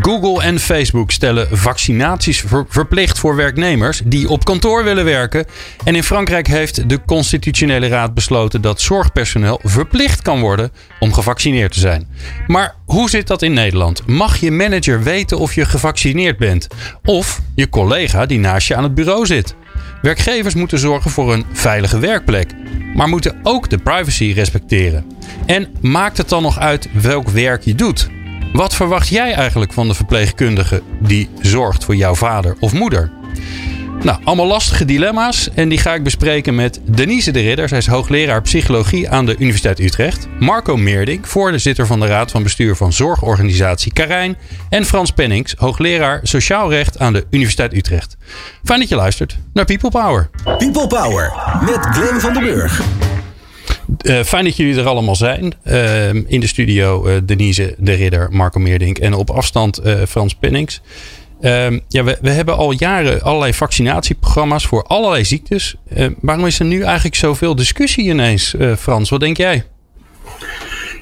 Google en Facebook stellen vaccinaties verplicht voor werknemers die op kantoor willen werken. En in Frankrijk heeft de Constitutionele Raad besloten dat zorgpersoneel verplicht kan worden om gevaccineerd te zijn. Maar hoe zit dat in Nederland? Mag je manager weten of je gevaccineerd bent? Of je collega die naast je aan het bureau zit? Werkgevers moeten zorgen voor een veilige werkplek, maar moeten ook de privacy respecteren. En maakt het dan nog uit welk werk je doet? Wat verwacht jij eigenlijk van de verpleegkundige die zorgt voor jouw vader of moeder? Nou, allemaal lastige dilemma's en die ga ik bespreken met Denise de Ridder. Zij is hoogleraar psychologie aan de Universiteit Utrecht. Marco Meerdink, voorzitter van de Raad van Bestuur van Zorgorganisatie Karijn. En Frans Pennings, hoogleraar sociaal recht aan de Universiteit Utrecht. Fijn dat je luistert naar People Power. People Power met Glenn van den Burg. Uh, fijn dat jullie er allemaal zijn. Uh, in de studio uh, Denise de Ridder, Marco Meerdink en op afstand Frans Pennings. Ehm, ja, we, we, hebben al jaren allerlei vaccinatieprogramma's voor allerlei ziektes. waarom is er nu eigenlijk zoveel discussie ineens, Frans? Wat denk jij?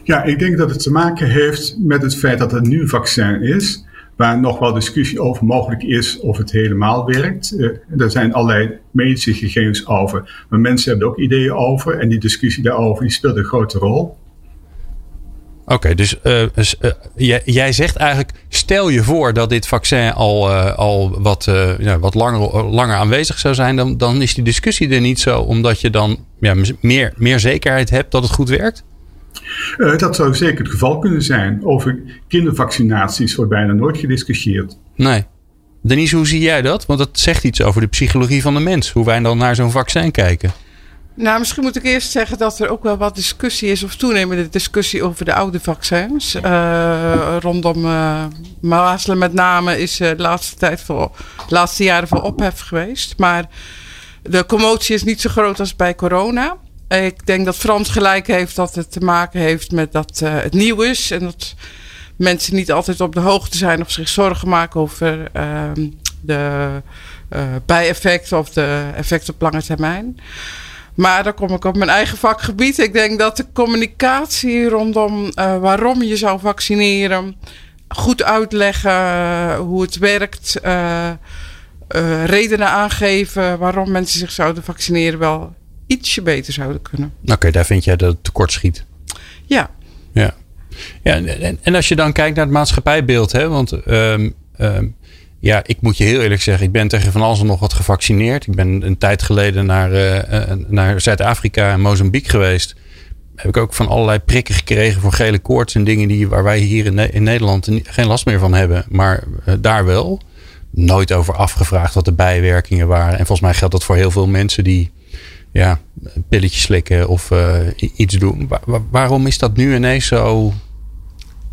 Ja, ik denk dat het te maken heeft met het feit dat er nu een vaccin is waar nog wel discussie over mogelijk is of het helemaal werkt. Uh, er zijn allerlei medische gegevens over, maar mensen hebben ook ideeën over en die discussie daarover die speelt een grote rol. Oké, dus uh, jij, jij, zegt eigenlijk, stel je voor dat dit vaccin al, al wat, ja, wat langer, langer aanwezig zou zijn, dan, dan is die discussie er niet zo, omdat je dan ja, meer, meer zekerheid hebt dat het goed werkt? Uh, dat zou zeker het geval kunnen zijn. Over kindervaccinaties wordt bijna nooit gediscussieerd. Nee. Denise, hoe zie jij dat? Want dat zegt iets over de psychologie van de mens. Hoe wij dan naar zo'n vaccin kijken. Nou, misschien moet ik eerst zeggen dat er ook wel wat discussie is, of toenemende discussie over de oude vaccins. Uh, rondom uh, mazelen met name is uh, de laatste, tijd voor, laatste jaren voor ophef geweest. Maar de commotie is niet zo groot als bij corona. Ik denk dat Frans gelijk heeft dat het te maken heeft met dat uh, het nieuw is. En dat mensen niet altijd op de hoogte zijn of zich zorgen maken over uh, de uh, bijeffecten of de effecten op lange termijn. Maar dan kom ik op mijn eigen vakgebied. Ik denk dat de communicatie rondom waarom je zou vaccineren, goed uitleggen hoe het werkt, redenen aangeven waarom mensen zich zouden vaccineren, wel ietsje beter zouden kunnen. Oké, daar vind jij dat het tekort schiet. Ja. Ja. ja en, en als je dan kijkt naar het maatschappijbeeld, hè, want um, um, ja, ik moet je heel eerlijk zeggen, ik ben tegen van alles en nog wat gevaccineerd. Ik ben een tijd geleden naar, uh, naar Zuid-Afrika en Mozambique geweest. Heb ik ook van allerlei prikken gekregen voor gele koorts en dingen die, waar wij hier in, in Nederland geen last meer van hebben. Maar uh, daar wel. Nooit over afgevraagd wat de bijwerkingen waren. En volgens mij geldt dat voor heel veel mensen die ja, pilletjes slikken of uh, iets doen. waarom is dat nu ineens zo?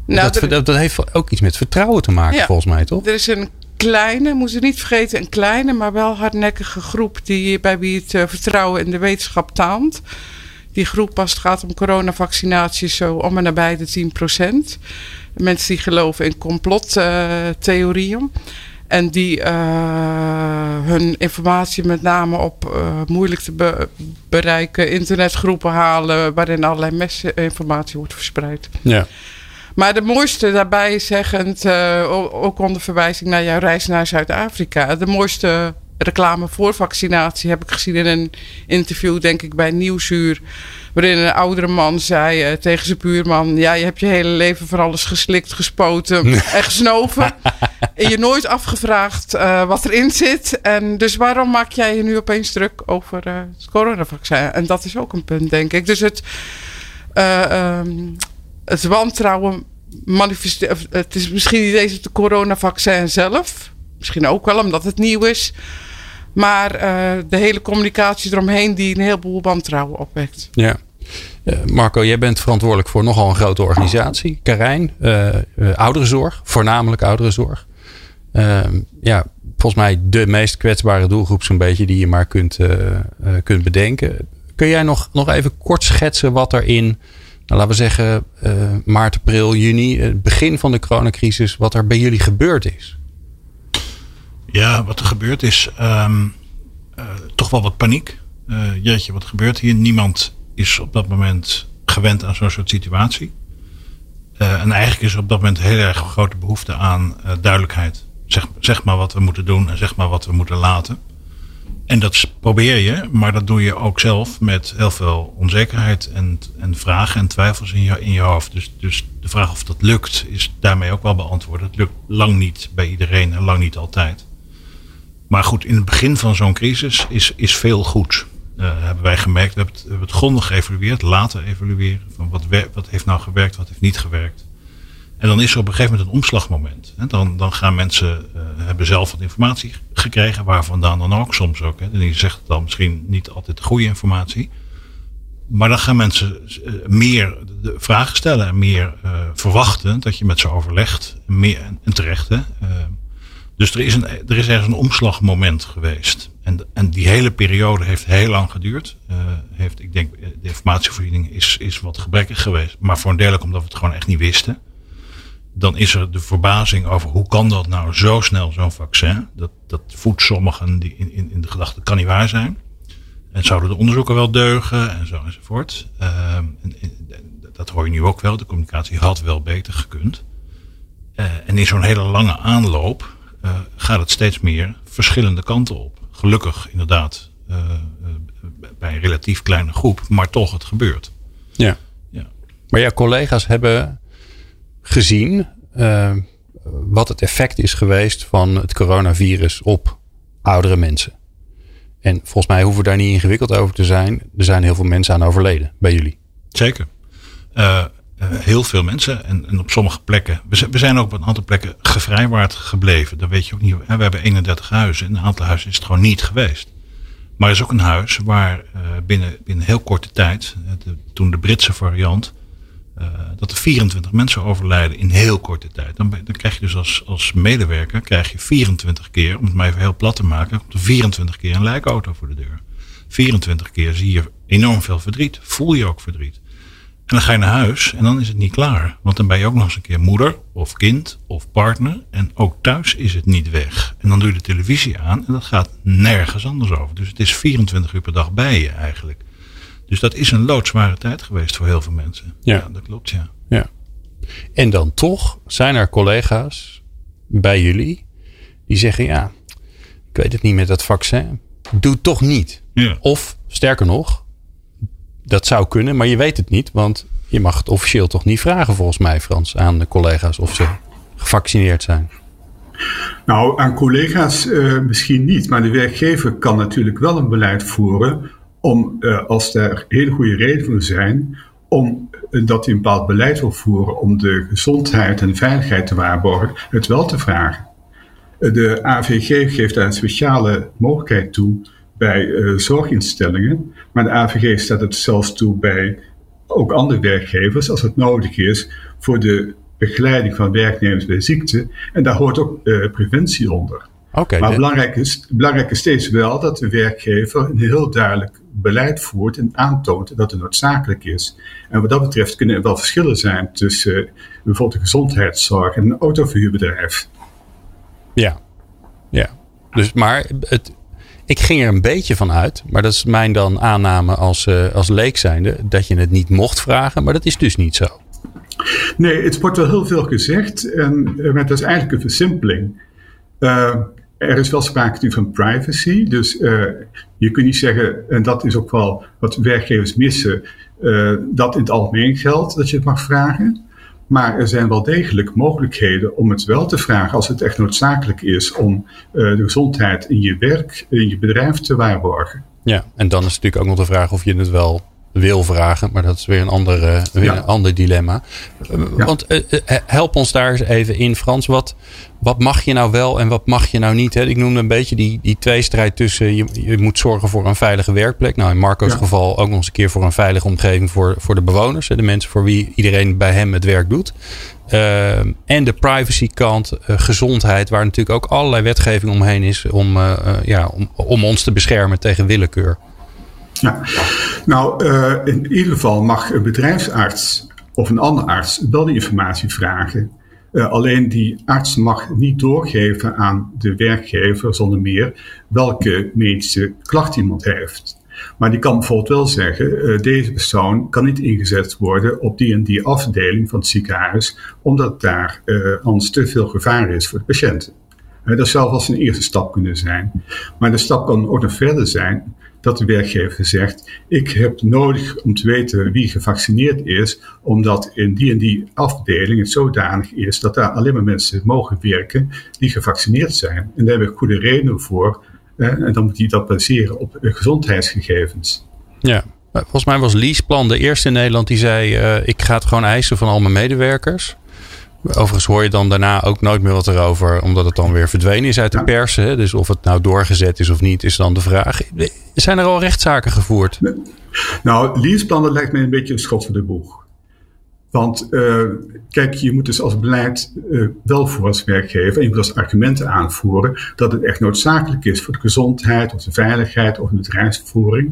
Nou, dat, dat, dat, heeft ook iets met vertrouwen te maken, volgens mij, toch? Er is een kleine, moet je niet vergeten, een kleine, maar wel hardnekkige groep die, bij wie het uh, vertrouwen in de wetenschap taalt. Die groep, als het gaat om coronavaccinaties, zo om en nabij de 10 procent. Mensen die geloven in complottheorieën. Uh, en die uh, hun informatie met name op uh, moeilijk te be bereiken internetgroepen halen. waarin allerlei mesinformatie wordt verspreid. Ja. Maar de mooiste daarbij zeggend, uh, ook onder verwijzing naar jouw reis naar Zuid-Afrika. De mooiste reclame voor vaccinatie heb ik gezien in een interview, denk ik, bij Nieuwsuur. Waarin een oudere man zei uh, tegen zijn buurman: Ja, je hebt je hele leven van alles geslikt, gespoten en gesnoven. en je nooit afgevraagd uh, wat erin zit. En dus waarom maak jij je nu opeens druk over uh, het coronavaccin? En dat is ook een punt, denk ik. Dus het, um, het wantrouwen manifesteert. Het is misschien niet eens het coronavaccin zelf. Misschien ook wel omdat het nieuw is. Maar de hele communicatie eromheen die een heleboel wantrouwen opwekt. Ja. Uh, Marco, jij bent verantwoordelijk voor nogal een grote organisatie, Karijn. Uh, ouderenzorg, voornamelijk ouderenzorg. Ehm, ja, volgens mij de meest kwetsbare doelgroep zo'n beetje die je maar kunt, kunt bedenken. Kun jij nog, nog even kort schetsen wat er in, nou, laten we zeggen, maart, april, juni, het begin van de coronacrisis, wat er bij jullie gebeurd is? Ja, wat er gebeurd is, um, uh, toch wel wat paniek. Uh, jeetje, wat gebeurt hier? Niemand is op dat moment gewend aan zo'n soort situatie. Uh, en eigenlijk is er op dat moment heel erg grote behoefte aan duidelijkheid. Zeg, zeg maar wat we moeten doen en zeg maar wat we moeten laten. En dat probeer je, maar dat doe je ook zelf met heel veel onzekerheid en, en vragen en twijfels in je, in je hoofd. Dus, dus de vraag of dat lukt is daarmee ook wel beantwoord. Het lukt lang niet bij iedereen en lang niet altijd. Maar goed, in het begin van zo'n crisis is, is veel goed. Uh, hebben wij gemerkt. We hebben het, we het grondig geëvalueerd, laten evalueren. Van wat, wat heeft nou gewerkt, wat heeft niet gewerkt. En dan is er op een gegeven moment een omslagmoment. Dan, dan gaan mensen uh, hebben zelf wat informatie gekregen, waar vandaan dan ook soms ook. Hè. En die zegt dan misschien niet altijd de goede informatie. Maar dan gaan mensen uh, meer vragen stellen en meer verwachten dat je met ze overlegt. Meer, en terecht. Hè. Dus er is, een, er is ergens een omslagmoment geweest. En, en die hele periode heeft heel lang geduurd. heeft, ik denk, de informatievoorziening is, is wat gebrekkig geweest. Maar voor een deel omdat we het gewoon echt niet wisten dan is er de verbazing over hoe kan dat nou zo snel, zo'n vaccin. Dat, dat voedt sommigen die in, in, in de gedachte, kan niet waar zijn. En zouden de onderzoeken wel deugen en zo enzovoort. Uh, en, dat hoor je nu ook wel. De communicatie had wel beter gekund. Uh, en in zo'n hele lange aanloop gaat het steeds meer verschillende kanten op. Gelukkig inderdaad uh, bij een relatief kleine groep, maar toch het gebeurt. Ja. ja. Maar ja, collega's hebben gezien uh, wat het effect is geweest van het coronavirus op oudere mensen. En volgens mij hoeven we daar niet ingewikkeld over te zijn. Er zijn heel veel mensen aan overleden bij jullie. Zeker. Uh, heel veel mensen. En, en, op sommige plekken. We, we, zijn ook op een aantal plekken gevrijwaard gebleven. Dat weet je ook niet. We hebben 31 huizen. In een aantal huizen is het gewoon niet geweest. Maar er is ook een huis waar binnen, binnen heel korte tijd. De, toen de Britse variant uh, dat er 24 mensen overlijden in heel korte tijd. Dan, dan krijg je dus als, als medewerker krijg je 24 keer, om het maar even heel plat te maken, 24 keer een lijkauto voor de deur. 24 keer zie je enorm veel verdriet. Voel je ook verdriet. En dan ga je naar huis en dan is het niet klaar. Want dan ben je ook nog eens een keer moeder of kind of partner. En ook thuis is het niet weg. En dan doe je de televisie aan en dat gaat nergens anders over. Dus het is 24 uur per dag bij je eigenlijk. Dus dat is een loodzware tijd geweest voor heel veel mensen. Ja, ja dat klopt, ja. ja. En dan toch zijn er collega's bij jullie die zeggen: Ja, ik weet het niet met dat vaccin. Doe het toch niet. Ja. Of sterker nog, dat zou kunnen, maar je weet het niet. Want je mag het officieel toch niet vragen, volgens mij, Frans, aan de collega's of ze gevaccineerd zijn. Nou, aan collega's uh, misschien niet, maar de werkgever kan natuurlijk wel een beleid voeren om, uh, als er hele goede redenen zijn, om uh, dat hij een bepaald beleid wil voeren om de gezondheid en veiligheid te waarborgen, het wel te vragen. De AVG geeft daar een speciale mogelijkheid toe bij zorginstellingen, maar de AVG staat het zelfs toe bij ook andere werkgevers als het nodig is voor de begeleiding van werknemers bij ziekte. En daar hoort ook preventie onder. Okay, maar belangrijk is, belangrijk is steeds wel dat de werkgever een heel duidelijk beleid voert en aantoont dat het noodzakelijk is. En wat dat betreft kunnen er wel verschillen zijn tussen uh, bijvoorbeeld de gezondheidszorg en een autoverhuurbedrijf. Ja, ja. Dus, maar het, ik ging er een beetje van uit, maar dat is mijn dan aanname als, uh, als leek zijnde, dat je het niet mocht vragen, maar dat is dus niet zo. Nee, het wordt wel heel veel gezegd en uh, dat is eigenlijk een versimpeling. Uh, er is wel sprake van privacy. Dus je kunt niet zeggen, en dat is ook wel wat werkgevers missen, dat in het algemeen geldt dat je het mag vragen. Maar er zijn wel degelijk mogelijkheden om het wel te vragen als het echt noodzakelijk is om uh, de gezondheid in je werk, in je bedrijf te waarborgen. Ja, en dan is natuurlijk ook nog de vraag of je het wel wil vragen. Maar dat is weer een, andere, weer ja. een ander dilemma. Ja. Want uh, help ons daar eens even in, Frans. Wat, wat mag je nou wel en wat mag je nou niet? Hè? Ik noemde een beetje die, die tweestrijd tussen je, je moet zorgen voor een veilige werkplek. Nou, in Marco's ja. geval ook nog eens een keer voor een veilige omgeving voor, voor de bewoners. Hè? De mensen voor wie iedereen bij hem het werk doet. Uh, en de privacykant, uh, gezondheid, waar natuurlijk ook allerlei wetgeving omheen is om, ja, om, om ons te beschermen tegen willekeur. Ja, nou, uh, in ieder geval mag een bedrijfsarts of een andere arts wel die informatie vragen. Uh, alleen die arts mag niet doorgeven aan de werkgever zonder meer welke medische klacht iemand heeft. Maar die kan bijvoorbeeld wel zeggen, uh, deze persoon kan niet ingezet worden op die en die afdeling van het ziekenhuis, omdat daar anders te veel gevaar is voor de patiënten. Dat zou als een eerste stap kunnen zijn. Maar de stap kan ook nog verder zijn dat de werkgever zegt: Ik heb nodig om te weten wie gevaccineerd is, omdat in die en die afdeling het zodanig is dat daar alleen maar mensen mogen werken die gevaccineerd zijn. En daar heb ik goede redenen voor. En dan moet hij dat baseren op gezondheidsgegevens. Ja, volgens mij was Leaseplan de eerste in Nederland die zei: uh, Ik ga het gewoon eisen van al mijn medewerkers. Overigens hoor je dan daarna ook nooit meer wat erover, omdat het dan weer verdwenen is uit de pers. Hè? Dus of het nou doorgezet is of niet, is dan de vraag. Zijn er al rechtszaken gevoerd? Nou, leaseplan lijkt me een beetje een schot voor de boeg. Want uh, kijk, je moet dus als beleid uh, wel voor als werkgever, en je moet als argumenten aanvoeren dat het echt noodzakelijk is voor de gezondheid of de veiligheid of de bedrijfsvoering.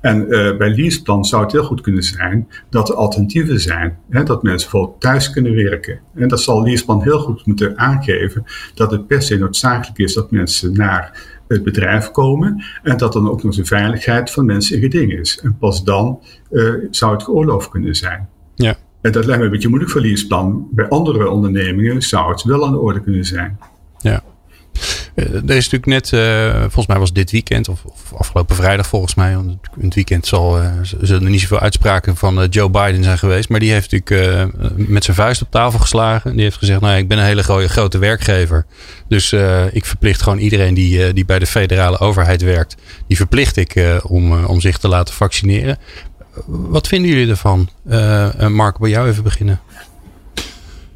En uh, bij leaseplan zou het heel goed kunnen zijn dat er alternatieven zijn. Hè, dat mensen bijvoorbeeld thuis kunnen werken. En dat zal leaseplan heel goed moeten aangeven dat het per se noodzakelijk is dat mensen naar het bedrijf komen en dat dan ook nog de veiligheid van mensen in geding is. En pas dan zou het geoorloofd kunnen zijn. Ja. En dat lijkt me een beetje moeilijk verliesplan. Bij andere ondernemingen zou het wel aan de orde kunnen zijn. Ja. Er is natuurlijk net, uh, volgens mij was dit weekend, of, afgelopen vrijdag volgens mij, want in het weekend zal, uh, zullen er niet zoveel uitspraken van Joe Biden zijn geweest. Maar die heeft natuurlijk met zijn vuist op tafel geslagen. Die heeft gezegd, nou ik ben een hele grote, grote werkgever. Dus ik verplicht gewoon iedereen die, die bij de federale overheid werkt, die verplicht ik om, om zich te laten vaccineren. Wat vinden jullie ervan? Uh, Mark, bij jou even beginnen.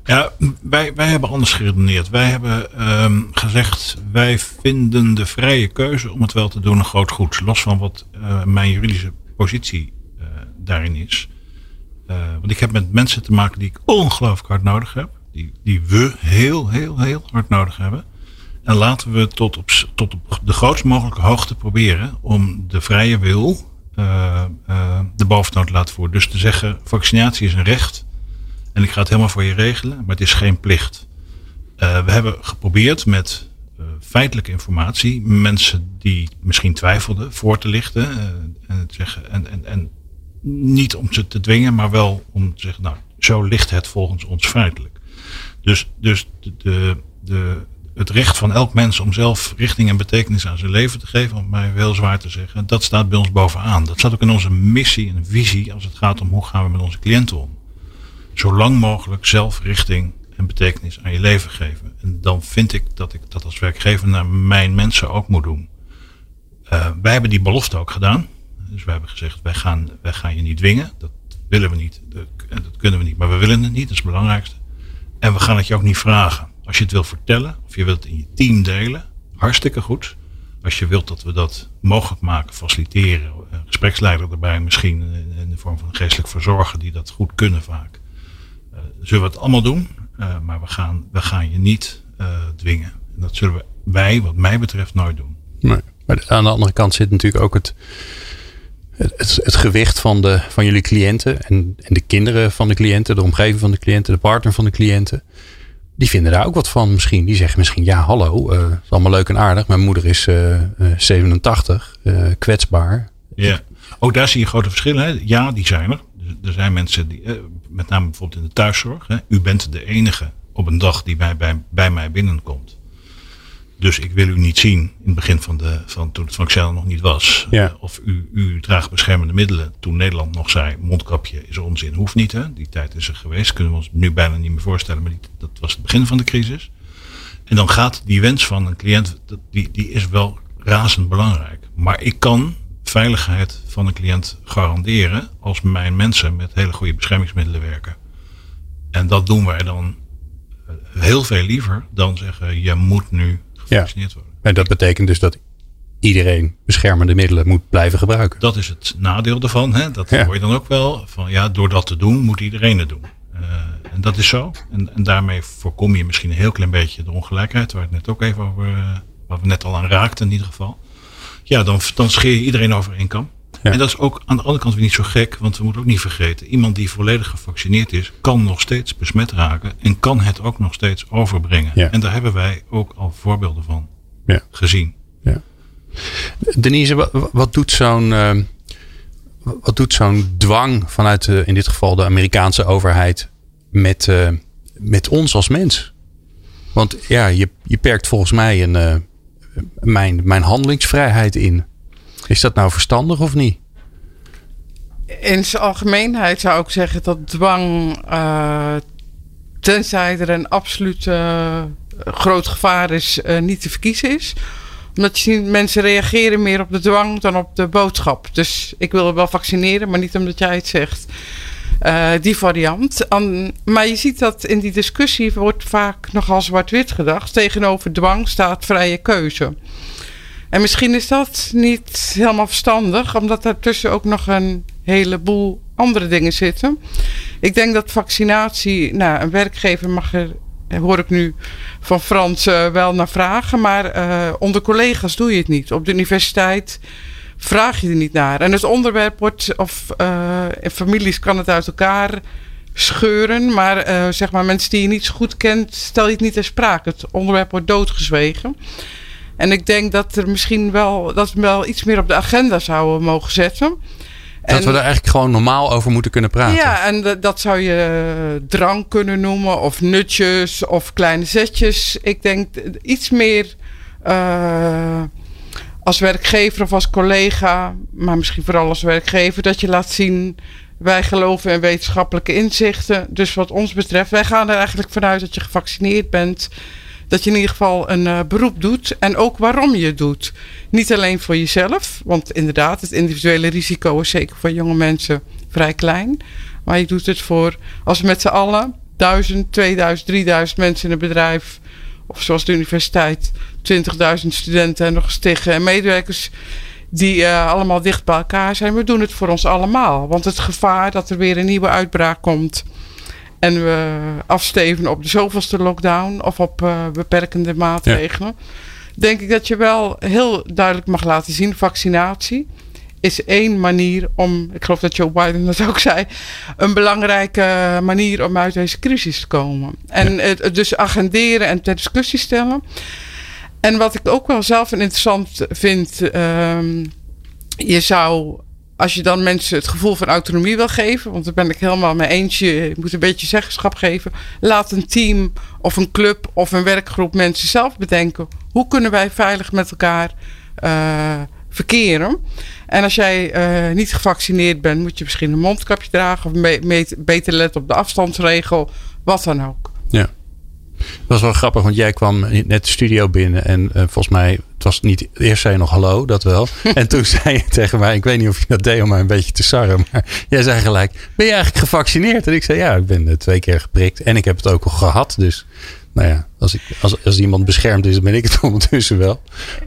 Ja, wij, wij hebben anders geredeneerd. Wij hebben um, gezegd, wij vinden de vrije keuze om het wel te doen een groot goed. Los van wat uh, mijn juridische positie daarin is. want ik heb met mensen te maken die ik ongelooflijk hard nodig heb. Die, die we heel, heel, heel hard nodig hebben. En laten we tot op, tot op de grootst mogelijke hoogte proberen om de vrije wil uh, uh, de boventoon laten voeren. Dus te zeggen, vaccinatie is een recht. En ik ga het helemaal voor je regelen, maar het is geen plicht. Uh, we hebben geprobeerd met feitelijke informatie mensen die misschien twijfelden voor te lichten. en, zeggen, en, en, en niet om ze te dwingen, maar wel om te zeggen, nou, zo ligt het volgens ons feitelijk. Dus, dus de, de, het recht van elk mens om zelf richting en betekenis aan zijn leven te geven, om mij heel zwaar te zeggen, dat staat bij ons bovenaan. Dat staat ook in onze missie en visie als het gaat om hoe gaan we met onze cliënten om. Zo lang mogelijk zelf richting en betekenis aan je leven geven. En dan vind ik dat ik dat als werkgever naar mijn mensen ook moet doen. Uh, wij hebben die belofte ook gedaan. Dus wij hebben gezegd, wij gaan, wij gaan je niet dwingen. Dat willen we niet. Dat, dat kunnen we niet. Maar we willen het niet. Dat is het belangrijkste. En we gaan het je ook niet vragen. Als je het wil vertellen of je wilt het in je team delen, hartstikke goed. Als je wilt dat we dat mogelijk maken, faciliteren, gespreksleider erbij misschien in de vorm van geestelijk verzorger die dat goed kunnen vaak. Uh, zullen we het allemaal doen, uh, maar we gaan, we gaan je niet dwingen. En dat zullen wij, wat mij betreft, nooit doen. Nee. Maar aan de andere kant zit natuurlijk ook het, het, het, gewicht van, de, van jullie cliënten en, en de kinderen van de cliënten, de omgeving van de cliënten, de partner van de cliënten die vinden daar ook wat van misschien. Die zeggen misschien, ja hallo, uh, is allemaal leuk en aardig. Mijn moeder is uh, uh, 87, kwetsbaar. Ja, ook daar zie je grote verschillen. Hè? Ja, die zijn er. Er zijn mensen, die, eh, met name bijvoorbeeld in de thuiszorg. Hè? U bent de enige op een dag die bij, bij, bij mij binnenkomt. Dus ik wil u niet zien in het begin van, de, van toen het vaccin nog niet was. Ja. Of u, u draagt beschermende middelen. Toen Nederland nog zei, mondkapje is onzin, hoeft niet. Hè? Die tijd is er geweest. Kunnen we ons nu bijna niet meer voorstellen. Maar die, dat was het begin van de crisis. En dan gaat die wens van een cliënt, die, die is wel razend belangrijk. Maar ik kan veiligheid van een cliënt garanderen als mijn mensen met hele goede beschermingsmiddelen werken. En dat doen wij dan heel veel liever dan zeggen, je moet nu gevaccineerd worden. En dat betekent dus dat iedereen beschermende middelen moet blijven gebruiken. Dat is het nadeel ervan. Hè? Dat ja. hoor je dan ook wel. Van ja, door dat te doen moet iedereen het doen. Uh, en dat is zo. En, en, daarmee voorkom je misschien een heel klein beetje de ongelijkheid. Waar, het net ook even over, uh, waar we net al aan raakten in ieder geval. Ja, dan, dan scheer je iedereen over één kam. En dat is ook aan de andere kant weer niet zo gek, want we moeten ook niet vergeten: iemand die volledig gevaccineerd is, kan nog steeds besmet raken en kan het ook nog steeds overbrengen. Ja. En daar hebben wij ook al voorbeelden van Ja. gezien. Denise, wa- wa- wat doet zo'n eh, wat doet zo'n dwang vanuit de, in dit geval de Amerikaanse overheid met, eh, met ons als mens? Want ja, je, je perkt volgens mij een, eh, mijn, mijn handelingsvrijheid in. Is dat nou verstandig of niet? In zijn algemeenheid zou ik zeggen dat dwang, eh, tenzij er een absoluut eh, groot gevaar is, eh, niet te verkiezen is. Omdat je ziet, mensen reageren meer op de dwang dan op de boodschap. Dus ik wil wel vaccineren, maar niet omdat jij het zegt. Die variant. An- maar je ziet dat in die discussie wordt vaak nogal zwart-wit gedacht. Tegenover dwang staat vrije keuze. En misschien is dat niet helemaal verstandig, omdat daartussen ook nog een heleboel andere dingen zitten. Ik denk dat vaccinatie, nou, een werkgever mag er, hoor ik nu van Frans, eh, wel naar vragen, maar eh, onder collega's doe je het niet. Op de universiteit vraag je er niet naar. En het onderwerp wordt, of eh, in families kan het uit elkaar scheuren, maar zeg maar mensen die je niet zo goed kent, stel je het niet ter sprake. Het onderwerp wordt doodgezwegen. En ik denk dat er misschien wel, dat we wel iets meer op de agenda zouden mogen zetten. Dat we er eigenlijk gewoon normaal over moeten kunnen praten. Ja, en dat- zou je drank kunnen noemen, of nutjes, of kleine zetjes. Ik denk iets meer eh, als werkgever of als collega, maar misschien vooral als werkgever, dat je laat zien. Wij geloven in wetenschappelijke inzichten. Dus wat ons betreft, wij gaan er eigenlijk vanuit dat je gevaccineerd bent. Dat je in ieder geval een eh, beroep doet. En ook waarom je het doet. Niet alleen voor jezelf. Want inderdaad, het individuele risico is zeker voor jonge mensen vrij klein. Maar je doet het voor, als met z'n allen, 1000, 2000, 3000 mensen in een bedrijf. Of zoals de universiteit, 20.000 studenten en nog eens en medewerkers. Die eh, allemaal dicht bij elkaar zijn. We doen het voor ons allemaal. Want het gevaar dat er weer een nieuwe uitbraak komt. En we afsteven op de zoveelste lockdown of op eh, beperkende maatregelen. Denk ik dat je wel heel duidelijk mag laten zien: vaccinatie is één manier om, ik geloof dat Joe Biden dat ook zei, een belangrijke manier om uit deze crisis te komen. En het, het dus agenderen en ter discussie stellen. En wat ik ook wel zelf een interessant vind, ehm, je zou als je dan mensen het gevoel van autonomie wil geven, want daar ben ik helemaal mee eens, je moet een beetje zeggenschap geven. Laat een team of een club of een werkgroep mensen zelf bedenken. Hoe kunnen wij veilig met elkaar eh, verkeren? En als jij eh, niet gevaccineerd bent, moet je misschien een mondkapje dragen of beter letten op de afstandsregel, wat dan ook. Ja. Dat was wel grappig, want jij kwam net de studio binnen en eh, volgens mij, het was niet, eerst zei je nog hallo, dat wel. en toen zei je tegen mij, ik weet niet of je dat deed om mij een beetje te sarren, maar jij zei gelijk, ben je eigenlijk gevaccineerd? En ik zei, ja, ik ben eh, twee keer geprikt en ik heb het ook al gehad. Dus nou ja, als, ik, als, als iemand beschermd is, dan ben ik het ondertussen wel.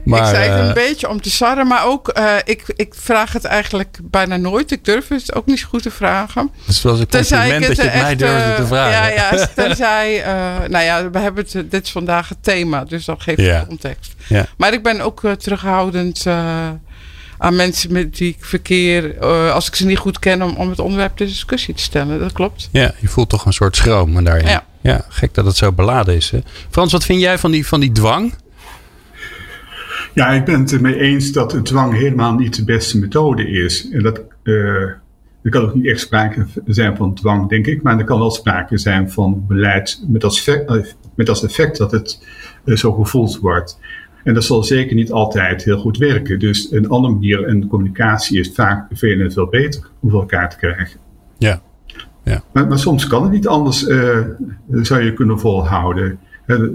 Maar, ik zei het eh, een beetje om te sarren, maar ook, eh, ik, ik vraag het eigenlijk bijna nooit. Ik durf het ook niet zo goed te vragen. het was een Tenzij compliment dat je het mij durfde eh, te vragen. Ja, ja, tenzij, eh, nou ja, we hebben het, dit is vandaag het thema, dus dat geeft Ja. de context. Ja. Maar ik ben ook eh, terughoudend eh, aan mensen met die ik verkeer, eh, als ik ze niet goed ken, om, om het onderwerp ter discussie te stellen. Dat klopt. Ja, je voelt toch een soort schroom daarin. Ja. Ja, gek dat het zo beladen is. Hè? Frans, wat vind jij van die, van die dwang? Ja, ik ben het ermee eens dat het dwang helemaal niet de beste methode is. En dat, eh, er kan ook niet echt sprake zijn van dwang, denk ik. Maar er kan wel sprake zijn van beleid met als effect, eh, met als effect dat het eh, zo gevoeld wordt. En dat zal zeker niet altijd heel goed werken. Dus een andere manier en communicatie is vaak veel en veel beter om voor elkaar te krijgen. Ja. Maar, maar soms kan het niet anders, eh, zou je kunnen volhouden.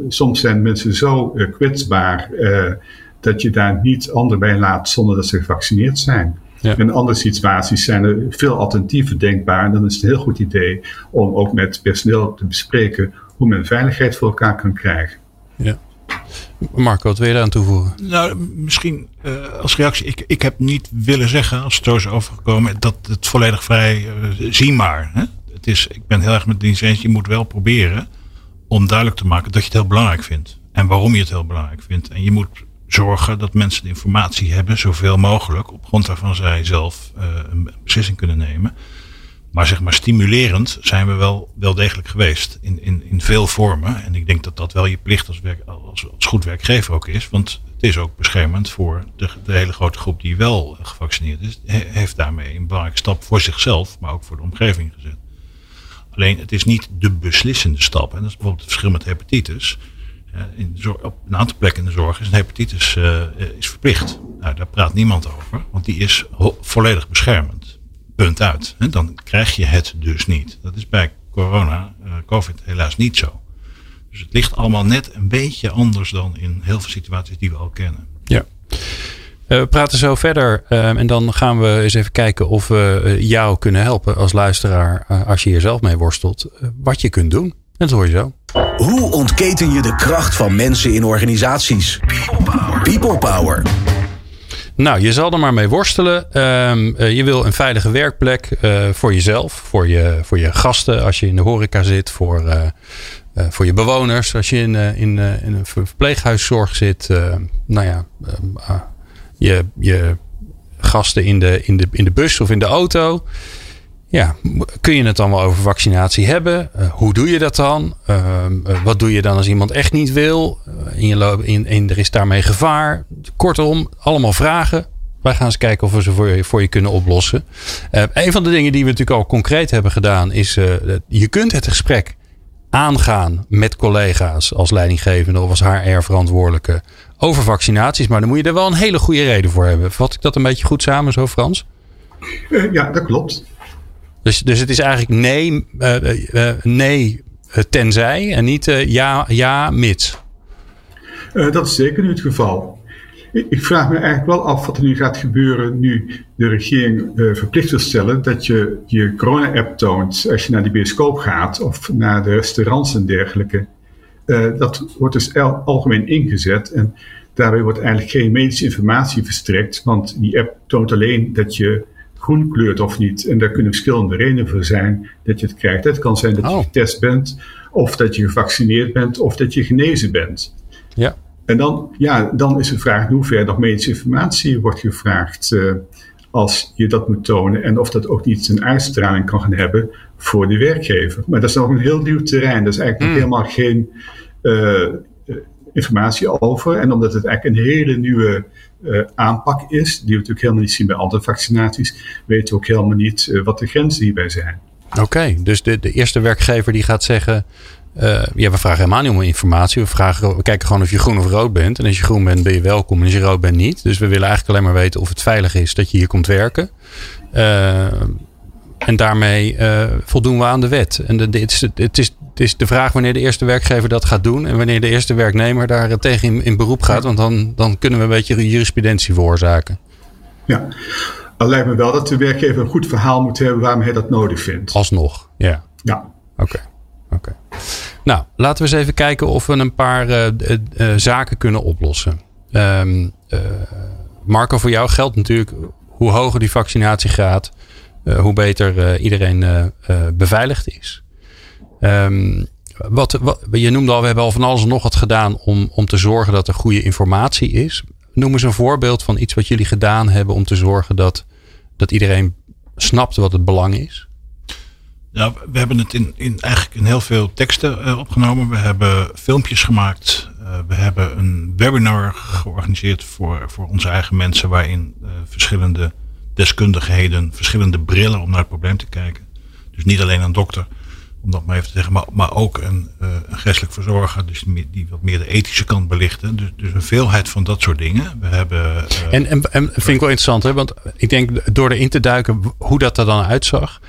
Soms zijn mensen zo eh, kwetsbaar eh, dat je daar niet anderen bij laat zonder dat ze gevaccineerd zijn. Ja. In andere situaties zijn er veel alternatieven denkbaar. En dan is het een heel goed idee om ook met personeel te bespreken hoe men veiligheid voor elkaar kan krijgen. ja. Marco, wat wil je eraan toevoegen? Nou, misschien eh, als reactie. Ik, ik heb niet willen zeggen, als het zo is overgekomen, dat het volledig vrij, eh, zie maar. Hè? Is, ik ben heel erg met dienst eens. Je moet wel proberen om duidelijk te maken dat je het heel belangrijk vindt. En waarom je het heel belangrijk vindt. En je moet zorgen dat mensen de informatie hebben, zoveel mogelijk, op grond waarvan zij zelf uh, een beslissing kunnen nemen. Maar zeg maar stimulerend zijn we wel, wel degelijk geweest in, in, in veel vormen. En ik denk dat dat wel je plicht als, werk, als, als goed werkgever ook is. Want het is ook beschermend voor de hele grote groep die wel gevaccineerd is. heeft daarmee een belangrijke stap voor zichzelf, maar ook voor de omgeving gezet. Alleen het is niet de beslissende stap. En dat is bijvoorbeeld het verschil met hepatitis. In op een aantal plekken in de zorg is een hepatitis uh, is verplicht. Nou, daar praat niemand over, want die is volledig beschermend. Punt uit. En dan krijg je het dus niet. Dat is bij corona, uh, COVID, helaas niet zo. Dus het ligt allemaal net een beetje anders dan in heel veel situaties die we al kennen. Ja. Uh, we praten zo verder uh, en dan gaan we eens even kijken of we jou kunnen helpen als luisteraar, als je hier zelf mee worstelt, wat je kunt doen. En dat hoor je zo. Hoe ontketen je de kracht van mensen in organisaties? People Power. People Power. Nou, je zal er maar mee worstelen. Uh, je wil een veilige werkplek uh, voor jezelf, voor je, voor je gasten als je in de horeca zit, voor, uh, voor je bewoners als je in, in, in een verpleeghuiszorg zit. nou ja, ah, je, gasten in de, in, de, in de bus of in de auto. Ja, kun je het dan wel over vaccinatie hebben? Uh, hoe doe je dat dan? Uh, uh, wat doe je dan als iemand echt niet wil? in je in, in, er is daarmee gevaar. Kortom, allemaal vragen. Wij gaan eens kijken of we ze voor je, voor je kunnen oplossen. een van de dingen die we natuurlijk al concreet hebben gedaan is... je kunt het gesprek aangaan met collega's als leidinggevende of als HR-verantwoordelijke over vaccinaties. Maar dan moet je er wel een hele goede reden voor hebben. Vat ik dat een beetje goed samen zo, Frans? ja, dat klopt. Dus, dus het is eigenlijk nee, uh, uh, nee tenzij en niet ja, ja mits. dat is zeker nu het geval. Ik vraag me eigenlijk wel af wat er nu gaat gebeuren nu de regering verplicht wil stellen dat je je corona-app toont als je naar de bioscoop gaat of naar de restaurants en dergelijke. Dat wordt dus algemeen ingezet en daarbij wordt eigenlijk geen medische informatie verstrekt, want die app toont alleen dat je groen kleurt of niet. En daar kunnen verschillende redenen voor zijn dat je het krijgt. Het kan zijn dat je oh. getest bent, of dat je gevaccineerd bent, of dat je genezen bent. Ja. En dan, ja, dan is de vraag in hoeverre nog medische informatie wordt gevraagd uh, als je dat moet tonen. En of dat ook niet een uitstraling kan gaan hebben voor de werkgever. Maar dat is nog een heel nieuw terrein. Dat is eigenlijk mm. helemaal geen uh, informatie over. En omdat het eigenlijk een hele nieuwe uh, aanpak is, die we natuurlijk helemaal niet zien bij andere vaccinaties, weten we ook helemaal niet uh, wat de grenzen hierbij zijn. Oké, okay, dus de, de eerste werkgever die gaat zeggen, uh, ja, we vragen helemaal niet om informatie. We, vragen, we kijken gewoon of je groen of rood bent. En als je groen bent, ben je welkom. En als je rood bent, niet. Dus we willen eigenlijk alleen maar weten of het veilig is dat je hier komt werken. en daarmee voldoen we aan de wet. En de, het, is, het, is, het is de vraag wanneer de eerste werkgever dat gaat doen. En wanneer de eerste werknemer daar tegen in, in beroep gaat. Want dan, dan kunnen we een beetje jurisprudentie veroorzaken. Ja, dan lijkt me wel dat de werkgever een goed verhaal moet hebben waarom hij dat nodig vindt. Alsnog, ja. Ja. Oké. Nou, laten we eens even kijken of we een paar uh, uh, zaken kunnen oplossen. Um, Marco, voor jou geldt natuurlijk hoe hoger die vaccinatiegraad, hoe beter iedereen beveiligd is. Um, wat, wat, je noemde al, we hebben al van alles en nog wat gedaan om, om te zorgen dat er goede informatie is. Noem eens een voorbeeld van iets wat jullie gedaan hebben om te zorgen dat, dat iedereen snapt wat het belang is. Ja, we hebben het in, in eigenlijk in heel veel teksten uh, opgenomen. We hebben filmpjes gemaakt. Uh, we hebben een webinar georganiseerd voor, voor onze eigen mensen, waarin uh, verschillende deskundigheden, verschillende brillen om naar het probleem te kijken. Dus niet alleen een dokter, om dat maar even te zeggen, maar, maar ook een, een geestelijk verzorger, dus die, wat meer de ethische kant belichten. Dus, dus een veelheid van dat soort dingen. We hebben, en, en, en vind ik wel interessant, hè? want ik denk door erin te duiken hoe dat er dan uitzag,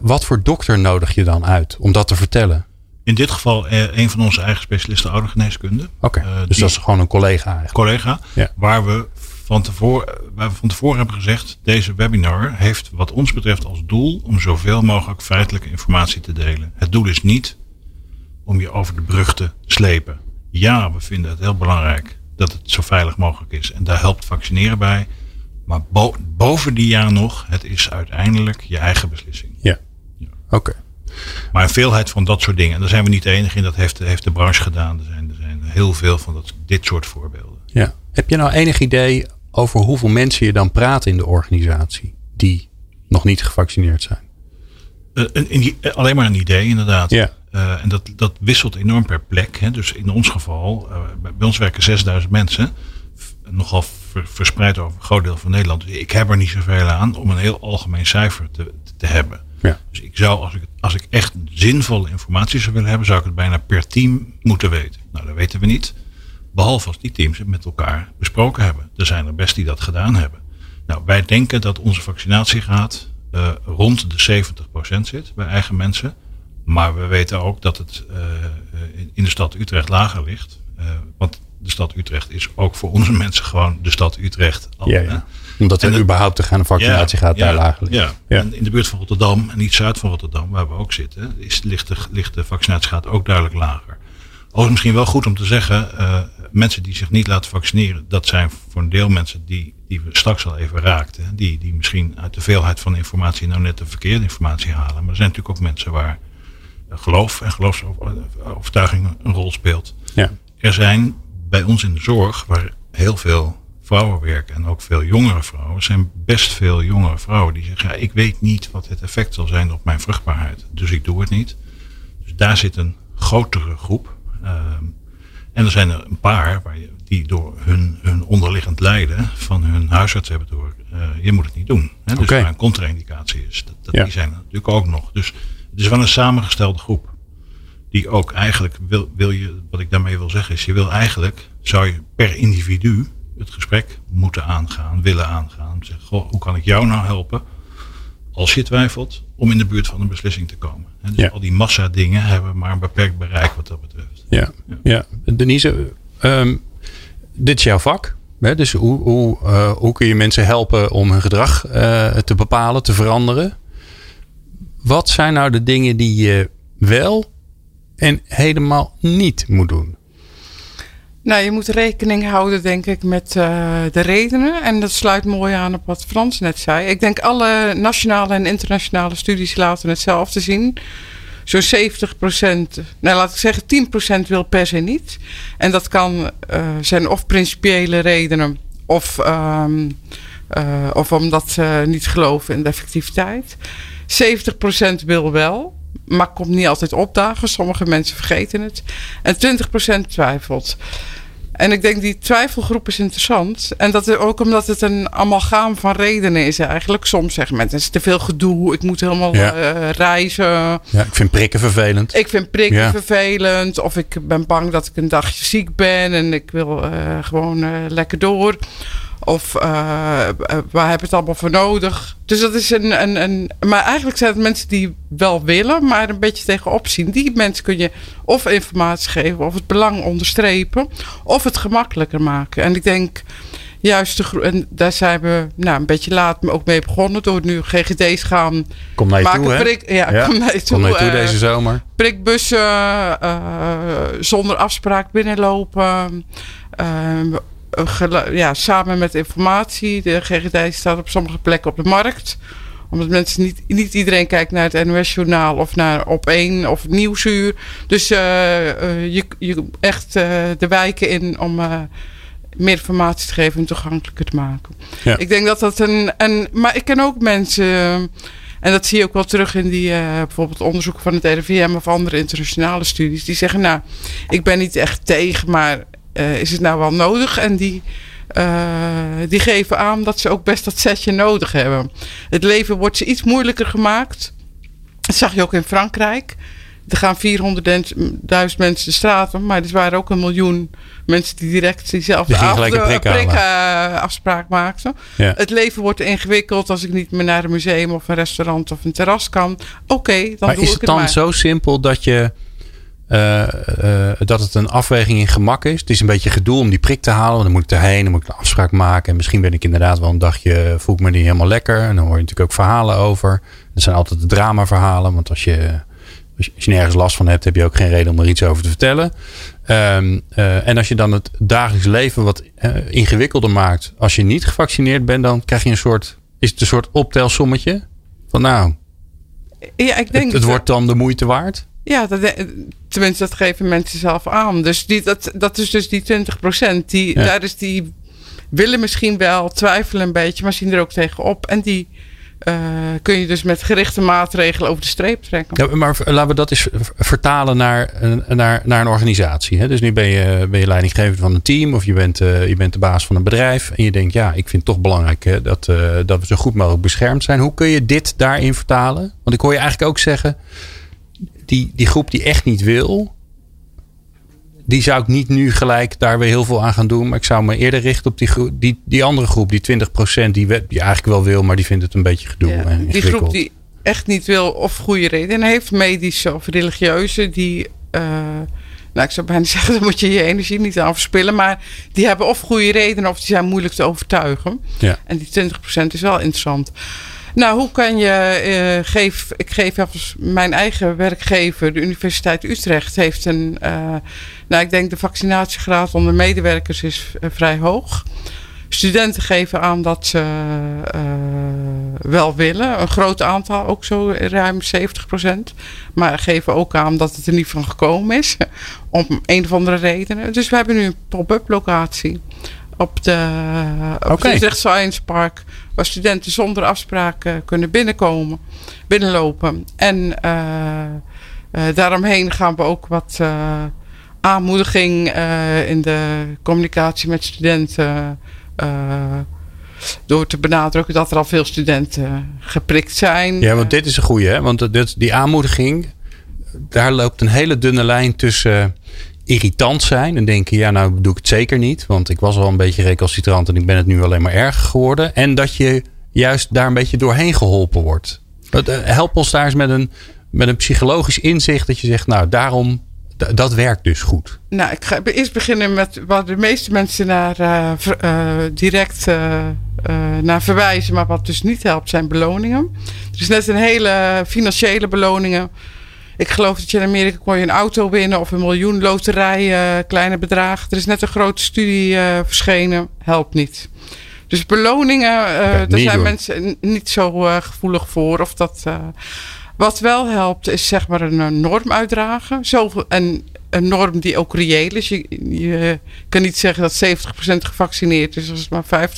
wat voor dokter nodig je dan uit om dat te vertellen? In dit geval uh, een van onze eigen specialisten oudergeneeskunde. Oké, okay, dus dat is gewoon een collega eigenlijk. Collega, ja. waar we van tevoren, waar we van tevoren hebben gezegd, deze webinar heeft wat ons betreft als doel om zoveel mogelijk feitelijke informatie te delen. Het doel is niet om je over de brug te slepen. Ja, we vinden het heel belangrijk dat het zo veilig mogelijk is. En daar helpt vaccineren bij. Maar boven die ja nog, het is uiteindelijk je eigen beslissing. Oké. Maar een veelheid van dat soort dingen. En daar zijn we niet de enige in. Dat heeft, heeft de branche gedaan. Er zijn, er zijn heel veel van dat, dit soort voorbeelden. Ja. Heb je nou enig idee over hoeveel mensen je dan praat in de organisatie die nog niet gevaccineerd zijn? Uh, een, een, alleen maar een idee, inderdaad. Ja. Uh, en dat, dat wisselt enorm per plek. Hè. Dus in ons geval, uh, bij ons werken 6000 mensen. Nogal ver, verspreid over een groot deel van Nederland. Dus ik heb er niet zoveel aan om een heel algemeen cijfer te, te hebben. Ja. Dus ik zou, als ik, als ik echt zinvolle informatie zou willen hebben, zou ik het bijna per team moeten weten. Nou, dat weten we niet. Behalve als die teams het met elkaar besproken hebben. Er zijn er best die dat gedaan hebben. Nou, wij denken dat onze vaccinatiegraad uh, rond de 70% zit bij eigen mensen. Maar we weten ook dat het uh, in de stad Utrecht lager ligt. Want de stad Utrecht is ook voor onze mensen gewoon de stad Utrecht. Al, ja, ja. Omdat er überhaupt te gaan een vaccinatiegraad ja, daar lager. Ja. En in de buurt van Rotterdam en niet zuid van Rotterdam, waar we ook zitten, is, ligt, de, ligt de vaccinatiegraad ook duidelijk lager. Overigens misschien wel goed om te zeggen, uh, mensen die zich niet laten vaccineren, dat zijn voor een deel mensen die, die we straks al even raakten. Die, die misschien uit de veelheid van informatie nou net de verkeerde informatie halen. Maar er zijn natuurlijk ook mensen waar geloof en geloofsovertuiging een rol speelt. Ja. Er zijn bij ons in de zorg, waar heel veel vrouwen werken en ook veel jongere vrouwen, zijn best veel jongere vrouwen die zeggen: ja, ik weet niet wat het effect zal zijn op mijn vruchtbaarheid, dus ik doe het niet. Dus daar zit een grotere groep. Um, en er zijn er een paar waar je, die door hun, hun onderliggend lijden van hun huisarts hebben door, uh, je moet het niet doen. Hè? Dus okay. waar een contra-indicatie is. Dat, dat Ja. Die zijn er natuurlijk ook nog. Dus het is wel een samengestelde groep. Die ook eigenlijk wil, wil je, wat ik daarmee wil zeggen is, je wil eigenlijk, zou je per individu het gesprek moeten aangaan, willen aangaan. Zeggen, goh, hoe kan ik jou nou helpen, als je twijfelt, om in de buurt van een beslissing te komen. Hè? Dus Ja. al die massa dingen hebben maar een beperkt bereik wat dat betreft. Ja, ja. Denise, ehm, dit is jouw vak. Hè? Dus hoe, hoe, eh, hoe kun je mensen helpen om hun gedrag eh, te bepalen, te veranderen? Wat zijn nou de dingen die je wel en helemaal niet moet doen? Nou, je moet rekening houden, denk ik, met uh, de redenen. En dat sluit mooi aan op wat Frans net zei. Ik denk alle nationale en internationale studies laten hetzelfde zien. Zo'n 70 procent, nou laat ik zeggen 10 procent wil per se niet. En dat kan uh, zijn of principiële redenen of, um, uh, of omdat ze niet geloven in de effectiviteit. 70 procent wil wel, maar komt niet altijd opdagen. Sommige mensen vergeten het. En 20 procent twijfelt. En ik denk die twijfelgroep is interessant. En dat ook omdat het een amalgaam van redenen is eigenlijk. Soms zeggen mensen, het is te veel gedoe. Ik moet helemaal Ja. uh, reizen. Ja, ik vind prikken vervelend. Ik vind prikken Ja. vervelend. Of ik ben bang dat ik een dagje ziek ben. En ik wil uh, gewoon uh, lekker door. Of uh, waar heb je het allemaal voor nodig? Dus dat is een, een, een. Maar eigenlijk zijn het mensen die wel willen, maar een beetje tegenop zien. Die mensen kun je of informatie geven, of het belang onderstrepen, of het gemakkelijker maken. En ik denk juist, de, en daar zijn we nou, een beetje laat ook mee begonnen. Door nu GGD's gaan Kom naar je maken. toe, hè? Prik, ja, Ja, kom naar je toe. Kom naar je toe eh, deze zomer. prikbussen uh, zonder afspraak binnenlopen. Uh, ja, samen met informatie. De GGD staat op sommige plekken op de markt. Omdat mensen niet, niet iedereen kijkt naar het NOS-journaal of naar op één of nieuwsuur. Dus uh, uh, je, je echt uh, de wijken in om meer informatie te geven en toegankelijker te maken. Ja. Ik denk dat dat een, een. Maar ik ken ook mensen. En dat zie je ook wel terug in die uh, bijvoorbeeld onderzoek van het RIVM of andere internationale studies. Die zeggen, nou, ik ben niet echt tegen, maar uh, is het nou wel nodig? En die, uh, die geven aan dat ze ook best dat setje nodig hebben. Het leven wordt ze iets moeilijker gemaakt. Dat zag je ook in Frankrijk. Er gaan 400.000 mensen de straat op, maar er waren ook een miljoen mensen die direct diezelfde die een prik, prik uh, afspraak maakten. Ja. Het leven wordt ingewikkeld als ik niet meer naar een museum of een restaurant of een terras kan. Oké, okay, dan maar doe is ik het dan maar. zo simpel dat je uh, uh, dat het een afweging in gemak is? Het is een beetje gedoe om die prik te halen. Dan moet ik erheen, dan moet ik een afspraak maken. En misschien ben ik inderdaad wel een dagje, voel ik me niet helemaal lekker. En dan hoor je natuurlijk ook verhalen over. Dat zijn altijd de dramaverhalen. Want als je, als je nergens last van hebt, heb je ook geen reden om er iets over te vertellen. Um, uh, en als je dan het dagelijks leven wat ingewikkelder maakt. Als je niet gevaccineerd bent, dan krijg je een soort, is het een soort optelsommetje. Van nou, ja, ik denk het, het wordt dan de moeite waard. Ja, dat, tenminste, dat geven mensen zelf aan. Dus die, dat, dat is dus die 20 procent. Die, ja. Daar is die willen misschien wel, twijfelen een beetje, maar zien er ook tegenop. En die uh, kun je dus met gerichte maatregelen over de streep trekken. Ja, maar laten we dat eens vertalen naar, naar, naar een organisatie. Hè? Dus nu ben je, ben je leidinggever van een team of je bent, uh, je bent de baas van een bedrijf. En je denkt, ja, ik vind het toch belangrijk uh, dat, dat we zo goed mogelijk beschermd zijn. Hoe kun je dit daarin vertalen? Want ik hoor je eigenlijk ook zeggen, die, die groep die echt niet wil, die zou ik niet nu gelijk daar weer heel veel aan gaan doen. Maar ik zou me eerder richten op die, die, die andere groep, die 20% die, die eigenlijk wel wil, maar die vindt het een beetje gedoe. Ja, en die groep die echt niet wil of goede redenen heeft, medische of religieuze, die. Uh, nou, ik zou bijna zeggen, dan moet je je energie niet aan verspillen. Maar die hebben of goede redenen of die zijn moeilijk te overtuigen. Ja. En die 20% is wel interessant. Nou, hoe kan je. Uh, geef, ik geef even mijn eigen werkgever, de Universiteit Utrecht, heeft een. Uh, nou, ik denk de vaccinatiegraad onder medewerkers is uh, vrij hoog. Studenten geven aan dat ze wel willen. Een groot aantal, ook zo ruim 70 procent. Maar geven ook aan dat het er niet van gekomen is. Om een of andere redenen. Dus we hebben nu een pop-up locatie op, de, op okay. het Utrecht Science Park. Waar studenten zonder afspraken kunnen binnenkomen, binnenlopen. En uh, uh, daaromheen gaan we ook wat aanmoediging in de communicatie met studenten. door te benadrukken dat er al veel studenten geprikt zijn. Ja, want dit is een goede, hè? Want dit, die aanmoediging, daar loopt een hele dunne lijn tussen irritant zijn en denken, ja, nou doe ik het zeker niet, want ik was al een beetje recalcitrant en ik ben het nu alleen maar erger geworden. En dat je juist daar een beetje doorheen geholpen wordt. Eh, help ons daar eens met een, met een psychologisch inzicht dat je zegt, nou, daarom, dat werkt dus goed. Nou, ik ga eerst beginnen met wat de meeste mensen naar uh, uh, direct naar verwijzen, maar wat dus niet helpt, zijn beloningen. Er is net een hele financiële beloningen ik geloof dat je in Amerika kon je een auto winnen of een miljoen loterij, uh, kleine bedragen. Er is net een grote studie uh, verschenen. Helpt niet. Dus beloningen, uh, daar zijn mensen niet zo gevoelig voor. Of dat, wat wel helpt, is zeg maar een norm uitdragen. Zoveel, en een norm die ook reëel is. Je, je kan niet zeggen dat 70% gevaccineerd is, als het maar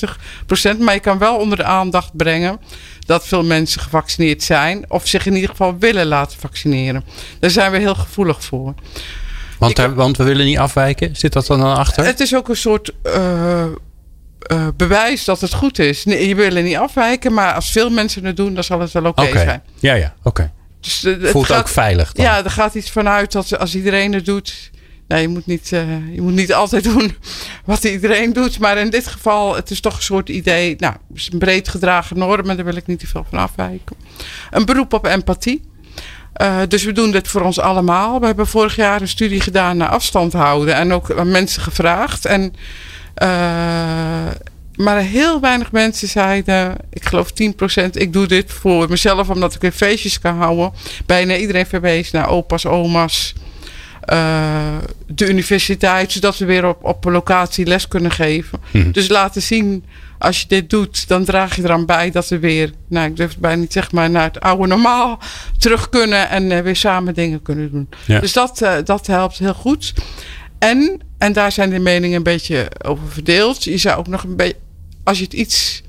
50%. Maar je kan wel onder de aandacht brengen dat veel mensen gevaccineerd zijn. Of zich in ieder geval willen laten vaccineren. Daar zijn we heel gevoelig voor. Want, want we willen niet afwijken? Zit dat dan, dan achter? Het is ook een soort. Uh, uh, bewijs dat het goed is. Nee, je wil niet afwijken, maar als veel mensen het doen, dan zal het wel oké okay zijn. Ja, ja, oké. Dus, uh, Voelt gaat, ook veilig. Dan. Ja, er gaat iets vanuit dat als iedereen het doet, nou, je, moet niet, uh, je moet niet altijd doen wat iedereen doet. Maar in dit geval, het is toch een soort idee. Nou, het is een breed gedragen norm en daar wil ik niet te veel van afwijken. Een beroep op empathie. Uh, dus we doen dit voor ons allemaal. We hebben vorig jaar een studie gedaan naar afstand houden. En ook aan mensen gevraagd. En, uh, maar heel weinig mensen zeiden, ik geloof 10%, ik doe dit voor mezelf omdat ik weer feestjes kan houden. Bijna iedereen verwees naar opa's, oma's, uh, de universiteit, zodat we weer op, op locatie les kunnen geven. Hmm. Dus laten zien, als je dit doet, dan draag je eraan bij dat we weer, nou ik durf het bijna niet zeg maar, naar het oude normaal terug kunnen en uh, weer samen dingen kunnen doen. Ja. Dus dat, uh, dat helpt heel goed. En, en daar zijn de meningen een beetje over verdeeld. Je zou ook nog een beetje, als je het iets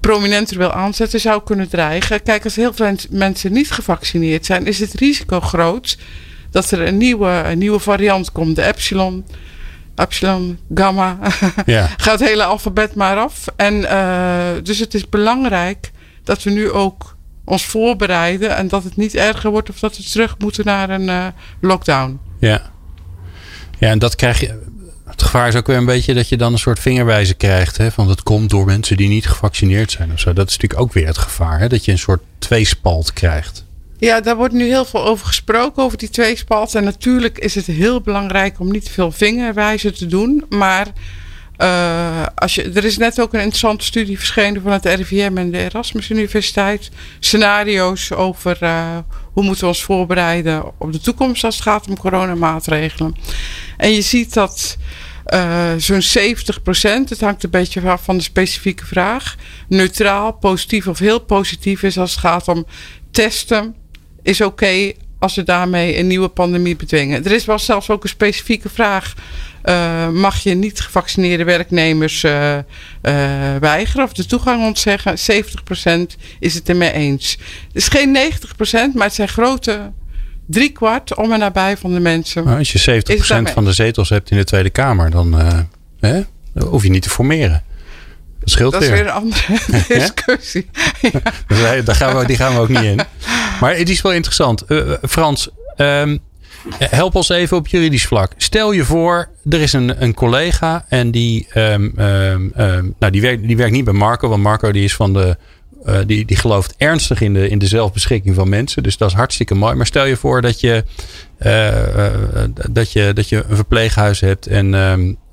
prominenter wil aanzetten, zou kunnen dreigen. Kijk, als heel veel mensen niet gevaccineerd zijn, is het risico groot dat er een nieuwe, een nieuwe variant komt. De epsilon, epsilon, gamma. Ja. Gaat het hele alfabet maar af. En uh, dus het is belangrijk dat we nu ook ons voorbereiden. En dat het niet erger wordt of dat we terug moeten naar een uh, lockdown. Ja. Ja, en dat krijg je. Het gevaar is ook weer een beetje dat je dan een soort vingerwijzen krijgt. Hè, van dat komt door mensen die niet gevaccineerd zijn of zo. Dat is natuurlijk ook weer het gevaar. Hè, dat je een soort tweespalt krijgt. Ja, daar wordt nu heel veel over gesproken, over die tweespalt. En natuurlijk is het heel belangrijk om niet veel vingerwijzen te doen. Maar uh, als je, er is net ook een interessante studie verschenen van het RIVM en de Erasmus Universiteit. Scenario's over uh, hoe moeten we ons voorbereiden op de toekomst als het gaat om coronamaatregelen. En je ziet dat uh, zo'n 70% het hangt een beetje af van de specifieke vraag, neutraal, positief of heel positief is als het gaat om testen, is oké als we daarmee een nieuwe pandemie bedwingen. Er is wel zelfs ook een specifieke vraag. Uh, mag je niet gevaccineerde werknemers uh, uh, weigeren of de toegang ontzeggen? 70% is het ermee eens. Het is geen 90%, maar het zijn grote driekwart om en nabij van de mensen. Maar als je 70% van de zetels hebt in de Tweede Kamer, dan hè, hoef je niet te formeren. Dat scheelt dat weer. is weer een andere discussie. ja. Daar gaan we, die gaan we ook niet in. Maar het is wel interessant. Frans, um, Help ons even op juridisch vlak. Stel je voor, er is een, een collega en die, um, um, nou, die, werkt, die werkt niet bij Marco, want Marco die is van de. Uh, die, die gelooft ernstig in de, in de zelfbeschikking van mensen. Dus dat is hartstikke mooi. Maar stel je voor dat je, uh, uh, dat je, dat je een verpleeghuis hebt en,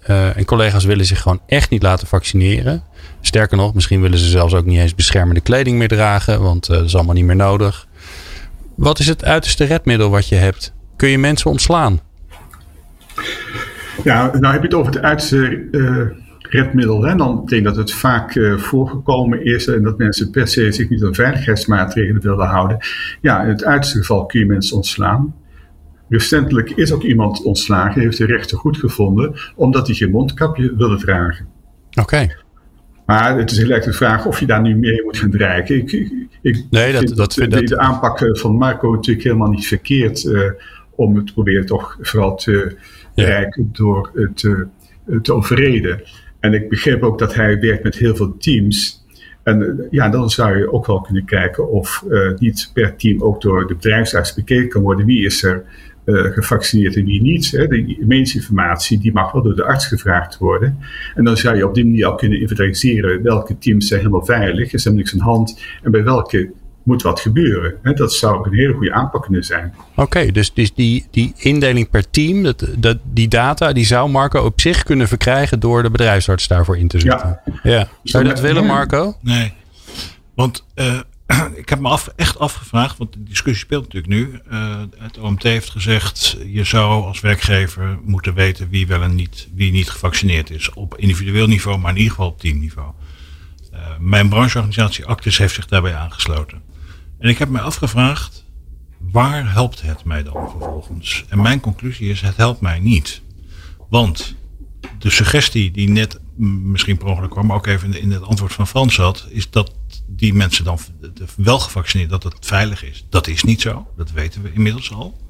en collega's willen zich gewoon echt niet laten vaccineren. Sterker nog, misschien willen ze zelfs ook niet eens beschermende kleding meer dragen, want dat is allemaal niet meer nodig. Wat is het uiterste redmiddel wat je hebt? kun je mensen ontslaan? Ja, nou heb je het over het uiterste uh, redmiddel. Hè? Dan denk dat het vaak voorgekomen is en dat mensen per se zich niet aan veiligheidsmaatregelen willen houden. Ja, in het uiterste geval kun je mensen ontslaan. Recentelijk is ook iemand ontslagen, heeft de rechter goed gevonden, omdat hij geen mondkapje wilde dragen. Oké. Okay. Maar het is heel erg de vraag of je daar nu mee moet gaan dreigen. Ik, ik, nee, dat, vind dat, de, dat, de aanpak van Marco natuurlijk helemaal niet verkeerd. Uh, om het proberen toch vooral te bereiken ja. door het te, te overreden. En ik begreep ook dat hij werkt met heel veel teams. En ja, dan zou je ook wel kunnen kijken of uh, niet per team ook door de bedrijfsarts bekeken kan worden. Wie is er gevaccineerd en wie niet. Hè? De medische informatie die mag wel door de arts gevraagd worden. En dan zou je op die manier al kunnen inventariseren welke teams zijn helemaal veilig, is er niks aan de hand. En bij welke moet wat gebeuren. Hè? Dat zou een hele goede aanpak kunnen zijn. Oké, okay, dus, dus die, die indeling per team, dat, dat, die data, die zou Marco op zich kunnen verkrijgen door de bedrijfsarts daarvoor in te zetten. Ja. ja. Zou je dat willen, Marco? Nee. Want uh, ik heb me echt afgevraagd, want de discussie speelt natuurlijk nu. Uh, het OMT heeft gezegd, je zou als werkgever moeten weten wie wel en niet, wie niet gevaccineerd is. Op individueel niveau, maar in ieder geval op teamniveau. Uh, mijn brancheorganisatie Actis heeft zich daarbij aangesloten. En ik heb me afgevraagd, waar helpt het mij dan vervolgens? En mijn conclusie is, het helpt mij niet. Want de suggestie die net misschien per ongeluk kwam, maar ook even in het antwoord van Frans zat, is dat die mensen dan wel gevaccineerd, dat het veilig is. Dat is niet zo, dat weten we inmiddels al.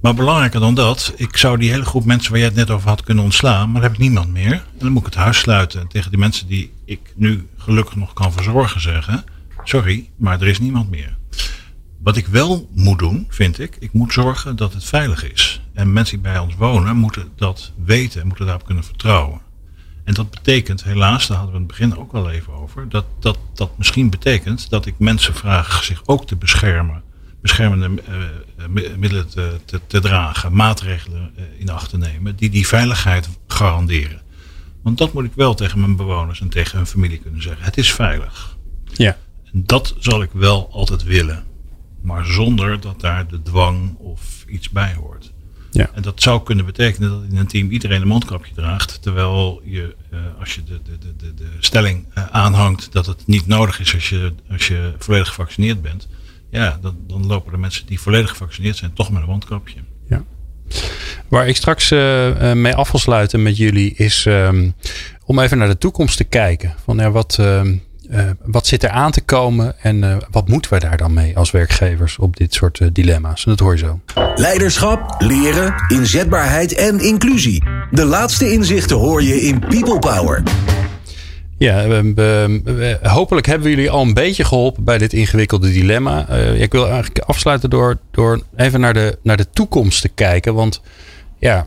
Maar belangrijker dan dat, ik zou die hele groep mensen waar jij het net over had kunnen ontslaan, maar dan heb ik niemand meer. En dan moet ik het huis sluiten en tegen die mensen die ik nu gelukkig nog kan verzorgen zeggen, sorry, maar er is niemand meer. Wat ik wel moet doen, vind ik, ik moet zorgen dat het veilig is. En mensen die bij ons wonen moeten dat weten en moeten daarop kunnen vertrouwen. En dat betekent, helaas, daar hadden we in het begin ook al even over, dat dat, dat misschien betekent dat ik mensen vraag zich ook te beschermen, beschermende uh, middelen te, te, te, dragen, maatregelen uh, in acht te nemen, die die veiligheid garanderen. Want dat moet ik wel tegen mijn bewoners en tegen hun familie kunnen zeggen. Het is veilig. Ja. En dat zal ik wel altijd willen. Maar zonder dat daar de dwang of iets bij hoort. Ja. En dat zou kunnen betekenen dat in een team iedereen een mondkapje draagt. Terwijl je, uh, als je de, de, de, de stelling uh, aanhangt dat het niet nodig is als je, als je volledig gevaccineerd bent. Ja, dan, dan lopen de mensen die volledig gevaccineerd zijn toch met een mondkapje. Ja. Waar ik straks uh, mee af wil sluiten met jullie is um, om even naar de toekomst te kijken. Van ja, wat, uh, wat zit er aan te komen en uh, wat moeten we daar dan mee als werkgevers op dit soort uh, dilemma's? En dat hoor je zo. Leiderschap, leren, inzetbaarheid en inclusie. De laatste inzichten hoor je in People Power. Ja, we, we, we, hopelijk hebben we jullie al een beetje geholpen bij dit ingewikkelde dilemma. ik wil eigenlijk afsluiten door, door even naar de, naar de toekomst te kijken. Want ja,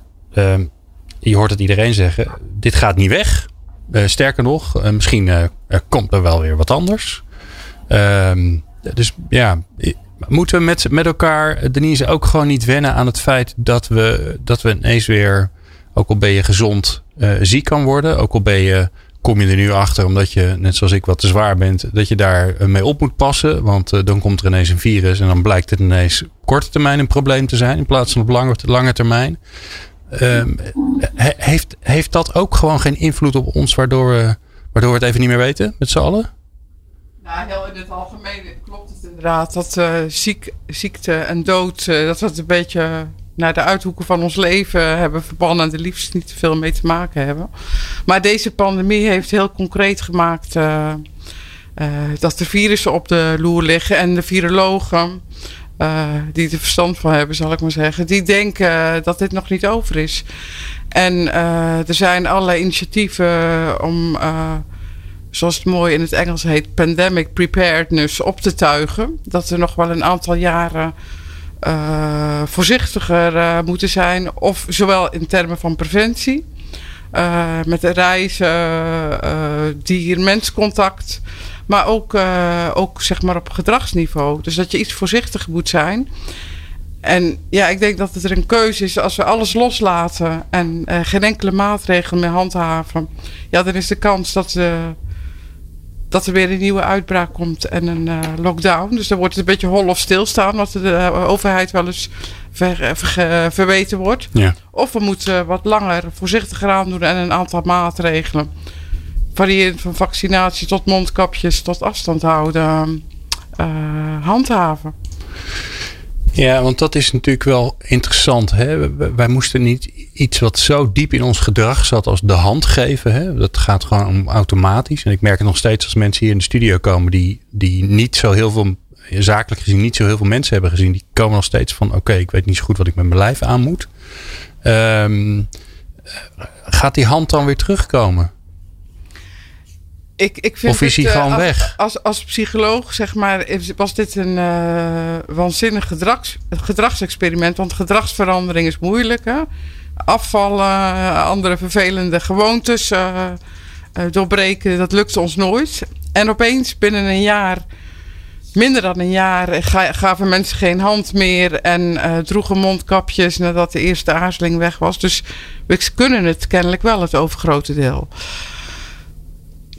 je hoort het iedereen zeggen, dit gaat niet weg. Uh, sterker nog, uh, misschien uh, komt er wel weer wat anders. Ehm, dus ja, moeten we met, met elkaar, Denise, ook gewoon niet wennen aan het feit dat we, dat we ineens weer, ook al ben je gezond, ziek kan worden. Ook al ben je, kom je er nu achter omdat je, net zoals ik, wat te zwaar bent, dat je daar mee op moet passen. Want dan komt er ineens een virus en dan blijkt het ineens korte termijn een probleem te zijn in plaats van op lange, lange termijn. Um, heeft, heeft dat ook gewoon geen invloed op ons, waardoor we, waardoor we het even niet meer weten met z'n allen? Nou, heel in het algemeen klopt het inderdaad dat uh, ziek, ziekte en dood, dat we het een beetje naar de uithoeken van ons leven hebben verbannen en er liefst niet te veel mee te maken hebben. Maar deze pandemie heeft heel concreet gemaakt dat er virussen op de loer liggen en de virologen. Die er verstand van hebben, zal ik maar zeggen. Die denken dat dit nog niet over is. En er zijn allerlei initiatieven om zoals het mooi in het Engels heet, pandemic preparedness op te tuigen. Dat we nog wel een aantal jaren voorzichtiger moeten zijn. Of zowel in termen van preventie, met reizen, dier-menscontact. Maar ook, ook zeg maar op gedragsniveau. Dus dat je iets voorzichtiger moet zijn. En ja, ik denk dat het er een keuze is als we alles loslaten en geen enkele maatregel meer handhaven. Ja, dan is de kans dat we dat er weer een nieuwe uitbraak komt en een uh, lockdown. Dus dan wordt het een beetje hol of stilstaan, wat de uh, overheid wel eens ver, uh, ver, verweten wordt. Ja. Of we moeten wat langer voorzichtiger aandoen en een aantal maatregelen, variërend van vaccinatie tot mondkapjes tot afstand houden, handhaven. Ja, want dat is natuurlijk wel interessant. Hè? Wij moesten niet iets wat zo diep in ons gedrag zat als de hand geven. Hè? Dat gaat gewoon om automatisch. En ik merk het nog steeds als mensen hier in de studio komen die, die niet zo heel veel, zakelijk gezien, niet zo heel veel mensen hebben gezien. Die komen nog steeds van: oké, ik weet niet zo goed wat ik met mijn lijf aan moet. Um, gaat die hand dan weer terugkomen? Ik, ik vind of is hij gewoon als, weg? Als, als psycholoog, zeg maar, was dit een uh, waanzinnig gedrags, gedragsexperiment. Want gedragsverandering is moeilijk. Hè? Afvallen, andere vervelende gewoontes uh, uh, doorbreken, dat lukt ons nooit. En opeens binnen een jaar, minder dan een jaar, gaven mensen geen hand meer en droegen mondkapjes nadat de eerste aarzeling weg was. Dus we kunnen het kennelijk wel, het overgrote deel.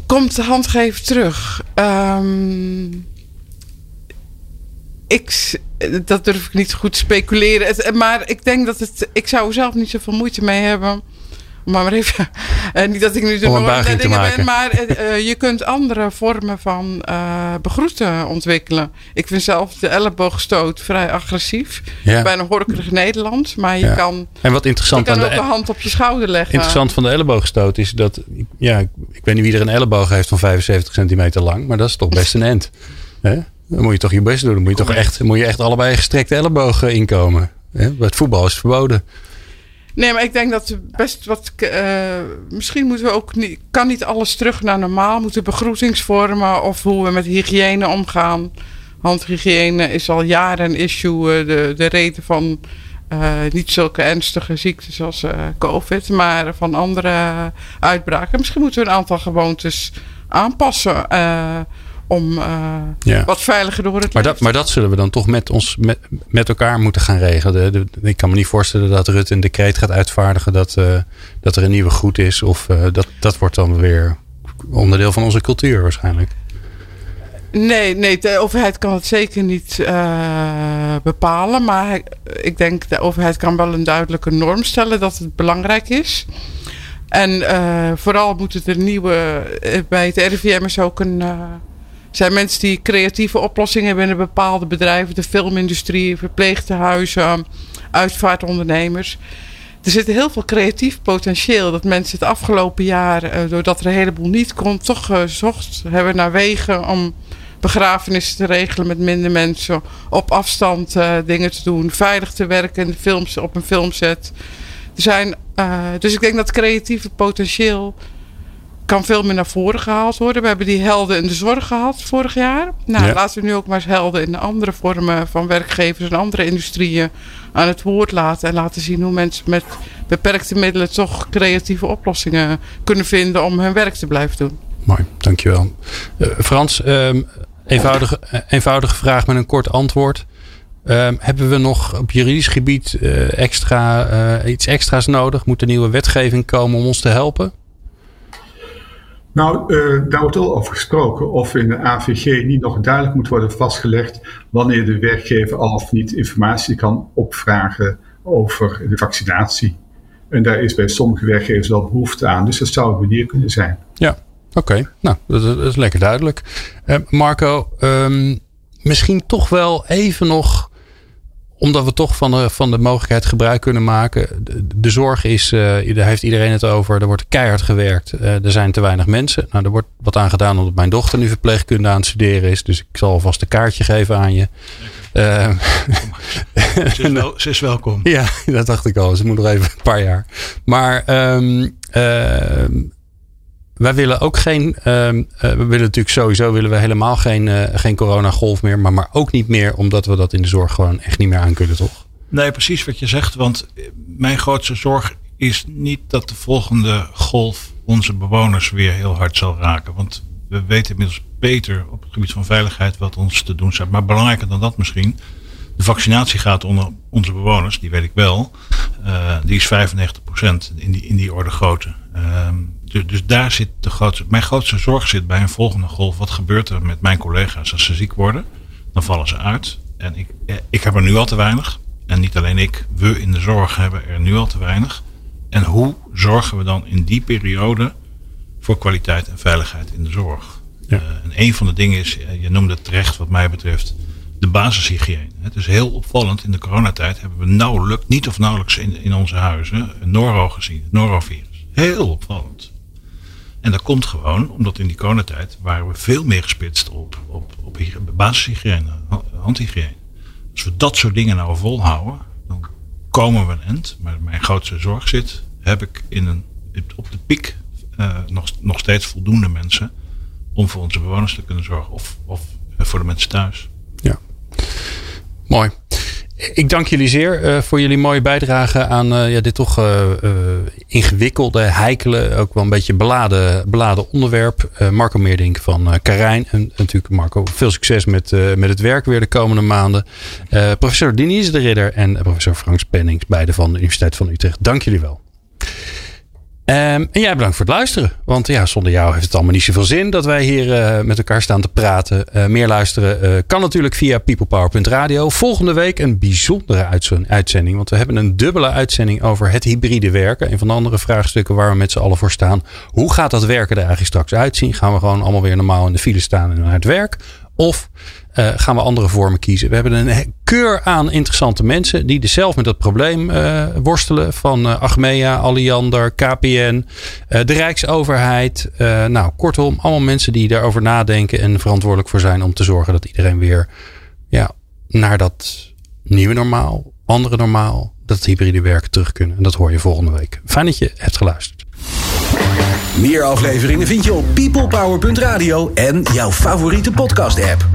Komt de handgever terug? Um, ik, dat durf ik niet goed te speculeren. Maar ik denk dat het. Ik zou er zelf niet zoveel moeite mee hebben maar maar even. Uh, niet dat ik nu de dingen ben, maar uh, je kunt andere vormen van begroeten ontwikkelen. Ik vind zelf de elleboogstoot vrij agressief. Ja. Bijna horkerig Nederland. Maar je ja. kan, en wat interessant je kan aan ook de, de hand op je schouder leggen. Interessant van de elleboogstoot is dat. Ja, ik weet niet wie er een elleboog heeft van 75 centimeter lang. Maar dat is toch best een end. Hè? Dan moet je toch je best doen. Dan moet je toch echt, moet je echt allebei gestrekte ellebogen inkomen. Bij het voetbal is het verboden. Nee, maar ik denk dat best wat. Uh, misschien moeten we ook niet. Kan niet alles terug naar normaal. Moeten begroetingsvormen of hoe we met hygiëne omgaan. Handhygiëne is al jaren een issue. Uh, de, de reden van uh, niet zulke ernstige ziektes als COVID, maar van andere uitbraken. Misschien moeten we een aantal gewoontes aanpassen om uh, ja. wat veiliger door het maar dat, maar dat zullen we dan toch met ons met, met elkaar moeten gaan regelen. De, de, ik kan me niet voorstellen dat Rutte een decreet gaat uitvaardigen dat, uh, dat er een nieuwe goed is. Of uh, dat, dat wordt dan weer onderdeel van onze cultuur waarschijnlijk. Nee, nee, de overheid kan het zeker niet bepalen. Maar ik denk de overheid kan wel een duidelijke norm stellen dat het belangrijk is. En vooral moet het er nieuwe. Bij het RIVM is ook een zijn mensen die creatieve oplossingen hebben in bepaalde bedrijven, de filmindustrie, verpleegtehuizen, uitvaartondernemers. Er zit heel veel creatief potentieel dat mensen het afgelopen jaar, doordat er een heleboel niet kon, toch gezocht hebben naar wegen om begrafenissen te regelen met minder mensen, op afstand uh, dingen te doen, veilig te werken in films, op een filmset. Er zijn, dus ik denk dat creatieve potentieel kan veel meer naar voren gehaald worden. We hebben die helden in de zorg gehad vorig jaar. Nou, Ja. laten we nu ook maar eens helden in de andere vormen van werkgevers en andere industrieën aan het woord laten. En laten zien hoe mensen met beperkte middelen toch creatieve oplossingen kunnen vinden om hun werk te blijven doen. Mooi, dankjewel. Uh, Frans, um, eenvoudige, uh, eenvoudige vraag met een kort antwoord. Um, hebben we nog op juridisch gebied uh, extra, iets extra's nodig? Moet er nieuwe wetgeving komen om ons te helpen? Nou, uh, daar wordt al over gesproken of in de AVG niet nog duidelijk moet worden vastgelegd wanneer de werkgever al of niet informatie kan opvragen over de vaccinatie. En daar is bij sommige werkgevers wel behoefte aan, dus dat zou een manier kunnen zijn. Ja, oké. Nou, dat, is lekker duidelijk. Uh, Marco, um, misschien toch wel even nog omdat we toch van de, van de mogelijkheid gebruik kunnen maken. De, zorg is, uh, daar heeft iedereen het over. Er wordt keihard gewerkt. Uh, er zijn te weinig mensen. Nou, er wordt wat aan gedaan omdat mijn dochter nu verpleegkunde aan het studeren is. Dus ik zal alvast een kaartje geven aan je. Uh, ze, is wel, ze, is welkom. Ja, dat dacht ik al. Ze moet nog even een paar jaar. Maar um, wij willen ook geen. Uh, we willen natuurlijk sowieso willen we helemaal geen, uh, geen coronagolf meer. Maar, maar ook niet meer omdat we dat in de zorg gewoon echt niet meer aan kunnen, toch? Nee, precies wat je zegt. Want mijn grootste zorg is niet dat de volgende golf onze bewoners weer heel hard zal raken. Want we weten inmiddels beter op het gebied van veiligheid wat ons te doen staat. Maar belangrijker dan dat misschien. De vaccinatiegraad onder onze bewoners, die weet ik wel, die is 95% in die, in die orde grootte. Uh, dus, dus daar zit de grootste, mijn grootste zorg zit bij een volgende golf. Wat gebeurt er met mijn collega's als ze ziek worden? Dan vallen ze uit. En ik, eh, ik heb er nu al te weinig. En niet alleen ik, we in de zorg hebben er nu al te weinig. En hoe zorgen we dan in die periode voor kwaliteit en veiligheid in de zorg? Ja. Uh, en een van de dingen is, eh, je noemde het terecht wat mij betreft, de basishygiëne. Het is heel opvallend. In de coronatijd hebben we nauwelijks, niet of nauwelijks in, in onze huizen, een noro gezien, het norovirus. Heel opvallend. En dat komt gewoon omdat in die coronatijd waren we veel meer gespitst op, op, op basishygiëne, handhygiëne. Als we dat soort dingen nou volhouden, dan komen we een end. Maar mijn grootste zorg zit, heb ik in een, op de piek uh, nog, nog steeds voldoende mensen om voor onze bewoners te kunnen zorgen. Of, of voor de mensen thuis. Ja, mooi. Ik dank jullie zeer uh, voor jullie mooie bijdrage aan uh, ja, dit toch uh, ingewikkelde, heikele, ook wel een beetje beladen, beladen onderwerp. Marco Meerdink van Karijn. En natuurlijk Marco, veel succes met, met het werk weer de komende maanden. professor Denise de Ridder en professor Frank Pennings, beide van de Universiteit van Utrecht. Dank jullie wel. Um, en jij bedankt voor het luisteren. Want ja, zonder jou heeft het allemaal niet zoveel zin dat wij hier uh, met elkaar staan te praten. Uh, meer luisteren uh, kan natuurlijk via peoplepower.radio. Volgende week een bijzondere uitzending. Want we hebben een dubbele uitzending over het hybride werken. Een van de andere vraagstukken waar we met z'n allen voor staan. Hoe gaat dat werken er eigenlijk straks uitzien? Gaan we gewoon allemaal weer normaal in de file staan en naar het werk? Of uh, gaan we andere vormen kiezen. We hebben een keur aan interessante mensen die dus zelf met dat probleem uh, worstelen. Van uh, Achmea, Alliander, KPN, de Rijksoverheid. nou, kortom, allemaal mensen die daarover nadenken en verantwoordelijk voor zijn om te zorgen dat iedereen weer ja, naar dat nieuwe normaal, andere normaal, dat hybride werken terug kunnen. En dat hoor je volgende week. Fijn dat je hebt geluisterd. Meer afleveringen vind je op peoplepower.radio en jouw favoriete podcast app.